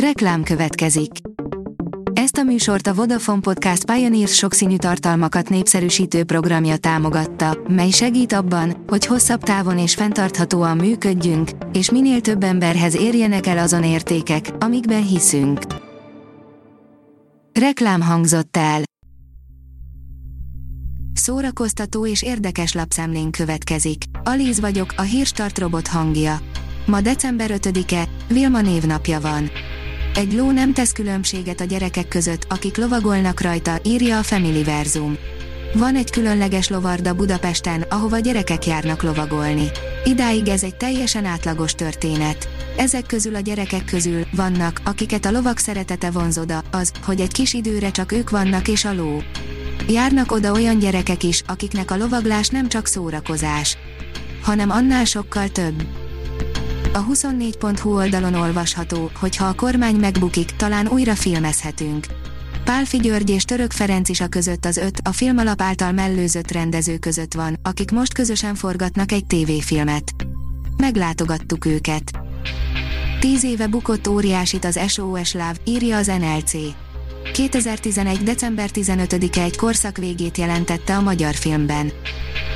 Reklám következik. Ezt a műsort a Vodafone Podcast Pioneers sokszínű tartalmakat népszerűsítő programja támogatta, mely segít abban, hogy hosszabb távon és fenntarthatóan működjünk, és minél több emberhez érjenek el azon értékek, amikben hiszünk. Reklám hangzott el. Szórakoztató és érdekes lapszemlén következik. Alíz vagyok, a hírstart robot hangja. Ma december 5-e, Vilma névnapja van. Egy ló nem tesz különbséget a gyerekek között, akik lovagolnak rajta, írja a Familyverzum. Van egy különleges lovarda Budapesten, ahova gyerekek járnak lovagolni. Idáig ez egy teljesen átlagos történet. Ezek közül a gyerekek közül vannak, akiket a lovak szeretete vonzoda, az, hogy egy kis időre csak ők vannak és a ló. Járnak oda olyan gyerekek is, akiknek a lovaglás nem csak szórakozás, hanem annál sokkal több. A 24.hu oldalon olvasható, hogy ha a kormány megbukik, talán újra filmezhetünk. Pálfi György és Török Ferenc is a között az öt, a filmalap által mellőzött rendező között van, akik most közösen forgatnak egy tévéfilmet. Meglátogattuk őket. Tíz éve bukott óriásit az SOS Love, írja az NLC. 2011. december 15-e egy korszak végét jelentette a magyar filmben.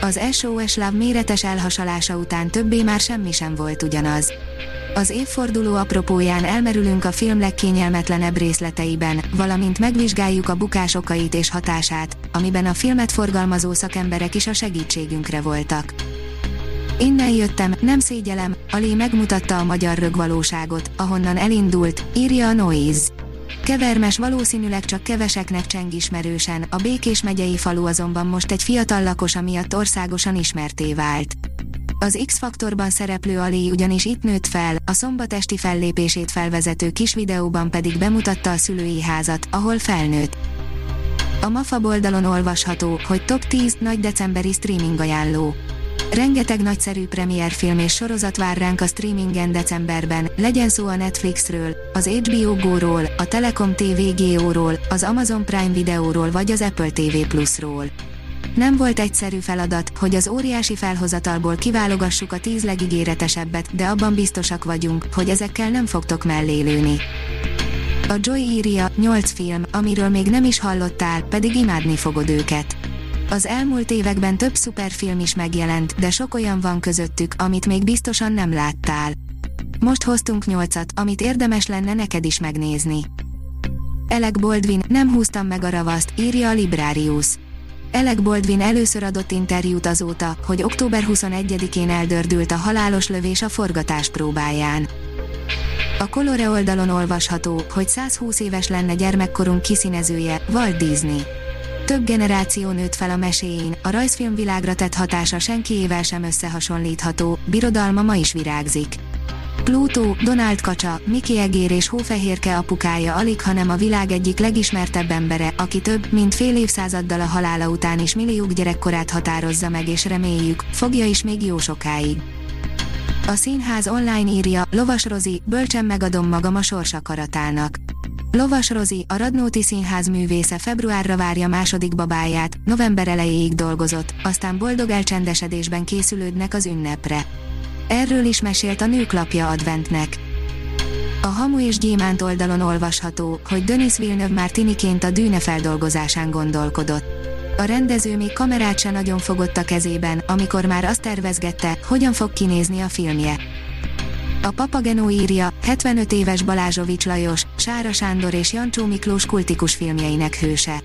Az SOS Love méretes elhasalása után többé már semmi sem volt ugyanaz. Az évforduló apropóján elmerülünk a film legkényelmetlenebb részleteiben, valamint megvizsgáljuk a bukás okait és hatását, amiben a filmet forgalmazó szakemberek is a segítségünkre voltak. Innen jöttem, nem szégyelem, Ali megmutatta a magyar rögvalóságot, ahonnan elindult, írja a Noise. Kevermes valószínűleg csak keveseknek cseng ismerősen, a Békés megyei falu azonban most egy fiatal lakosa miatt országosan ismerté vált. Az X-faktorban szereplő Ali ugyanis itt nőtt fel, a szombatesti fellépését felvezető kis videóban pedig bemutatta a szülői házat, ahol felnőtt. A MAFA oldalon olvasható, hogy top 10 nagy decemberi streaming ajánló. Rengeteg nagyszerű premierfilm és sorozat vár ránk a streamingen decemberben, legyen szó a Netflixről, az HBO Go-ról, a Telekom TV Go-ról, az Amazon Prime Videóról vagy az Apple TV Plus-ról. Nem volt egyszerű feladat, hogy az óriási felhozatalból kiválogassuk a tíz legígéretesebbet, de abban biztosak vagyunk, hogy ezekkel nem fogtok mellélőni. A Joy írja, 8 film, amiről még nem is hallottál, pedig imádni fogod őket. Az elmúlt években több szuperfilm is megjelent, de sok olyan van közöttük, amit még biztosan nem láttál. Most hoztunk nyolcat, amit érdemes lenne neked is megnézni. Elek Boldvin, nem húztam meg a ravaszt, írja a Librarius. Elek Boldvin először adott interjút azóta, hogy október 21-én eldördült a halálos lövés a forgatás próbáján. A Colore oldalon olvasható, hogy 120 éves lenne gyermekkorunk kiszínezője, Walt Disney több generáció nőtt fel a meséjén, a rajzfilmvilágra tett hatása senkiével sem összehasonlítható, birodalma ma is virágzik. Pluto, Donald Kacsa, Miki Egér és Hófehérke apukája alig, hanem a világ egyik legismertebb embere, aki több, mint fél évszázaddal a halála után is milliók gyerekkorát határozza meg és reméljük, fogja is még jó sokáig. A színház online írja, Lovas Rozi, bölcsen megadom magam a sorsakaratának. Lovas Rozi, a Radnóti Színház művésze februárra várja második babáját, november elejéig dolgozott, aztán boldog elcsendesedésben készülődnek az ünnepre. Erről is mesélt a Nőklapja adventnek. A Hamu és Gyémánt oldalon olvasható, hogy Denis Villeneuve már tiniként a dűne feldolgozásán gondolkodott. A rendező még kamerát se nagyon fogott a kezében, amikor már azt tervezgette, hogyan fog kinézni a filmje. A Papagenó írja, 75 éves Balázsovics Lajos, Sára Sándor és Jancsó Miklós kultikus filmjeinek hőse.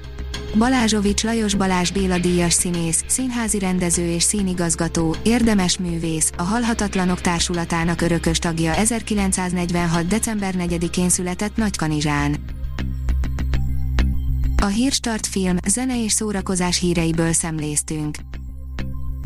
Balázsovics Lajos Balázs Béla díjas színész, színházi rendező és színigazgató, érdemes művész, a Halhatatlanok Társulatának örökös tagja 1946. december 4-én született Nagykanizsán. A Hírstart film, zene és szórakozás híreiből szemléztünk.